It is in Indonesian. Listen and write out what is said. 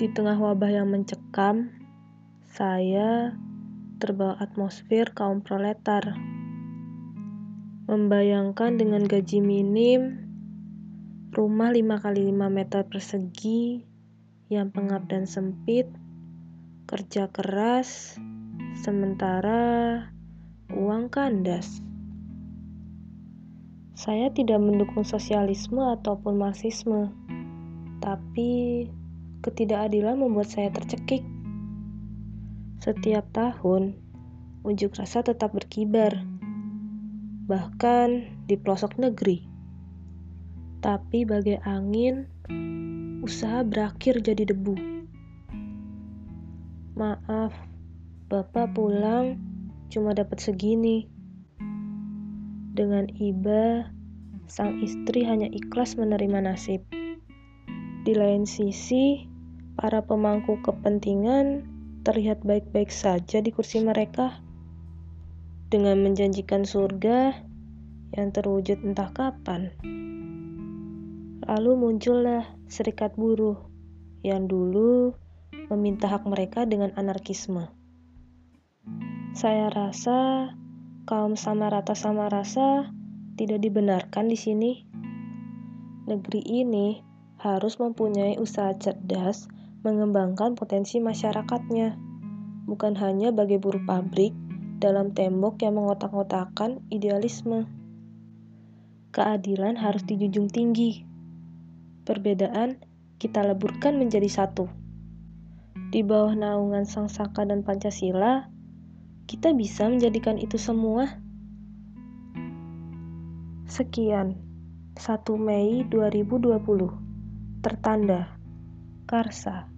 Di tengah wabah yang mencekam, saya terbawa atmosfer kaum proletar. Membayangkan dengan gaji minim, rumah 5 kali 5 meter persegi yang pengap dan sempit, kerja keras, sementara uang kandas. Saya tidak mendukung sosialisme ataupun marxisme, tapi ketidakadilan membuat saya tercekik. Setiap tahun, unjuk rasa tetap berkibar, bahkan di pelosok negeri. Tapi bagai angin, usaha berakhir jadi debu. Maaf, Bapak pulang cuma dapat segini. Dengan iba, sang istri hanya ikhlas menerima nasib. Di lain sisi, para pemangku kepentingan terlihat baik-baik saja di kursi mereka dengan menjanjikan surga yang terwujud entah kapan. Lalu muncullah serikat buruh yang dulu meminta hak mereka dengan anarkisme. Saya rasa kaum sama rata sama rasa tidak dibenarkan di sini. Negeri ini harus mempunyai usaha cerdas mengembangkan potensi masyarakatnya, bukan hanya bagi buruh pabrik dalam tembok yang mengotak-otakan idealisme. Keadilan harus dijunjung tinggi. Perbedaan kita leburkan menjadi satu. Di bawah naungan Sang Saka dan Pancasila, kita bisa menjadikan itu semua. Sekian, 1 Mei 2020. Tertanda, Karsa.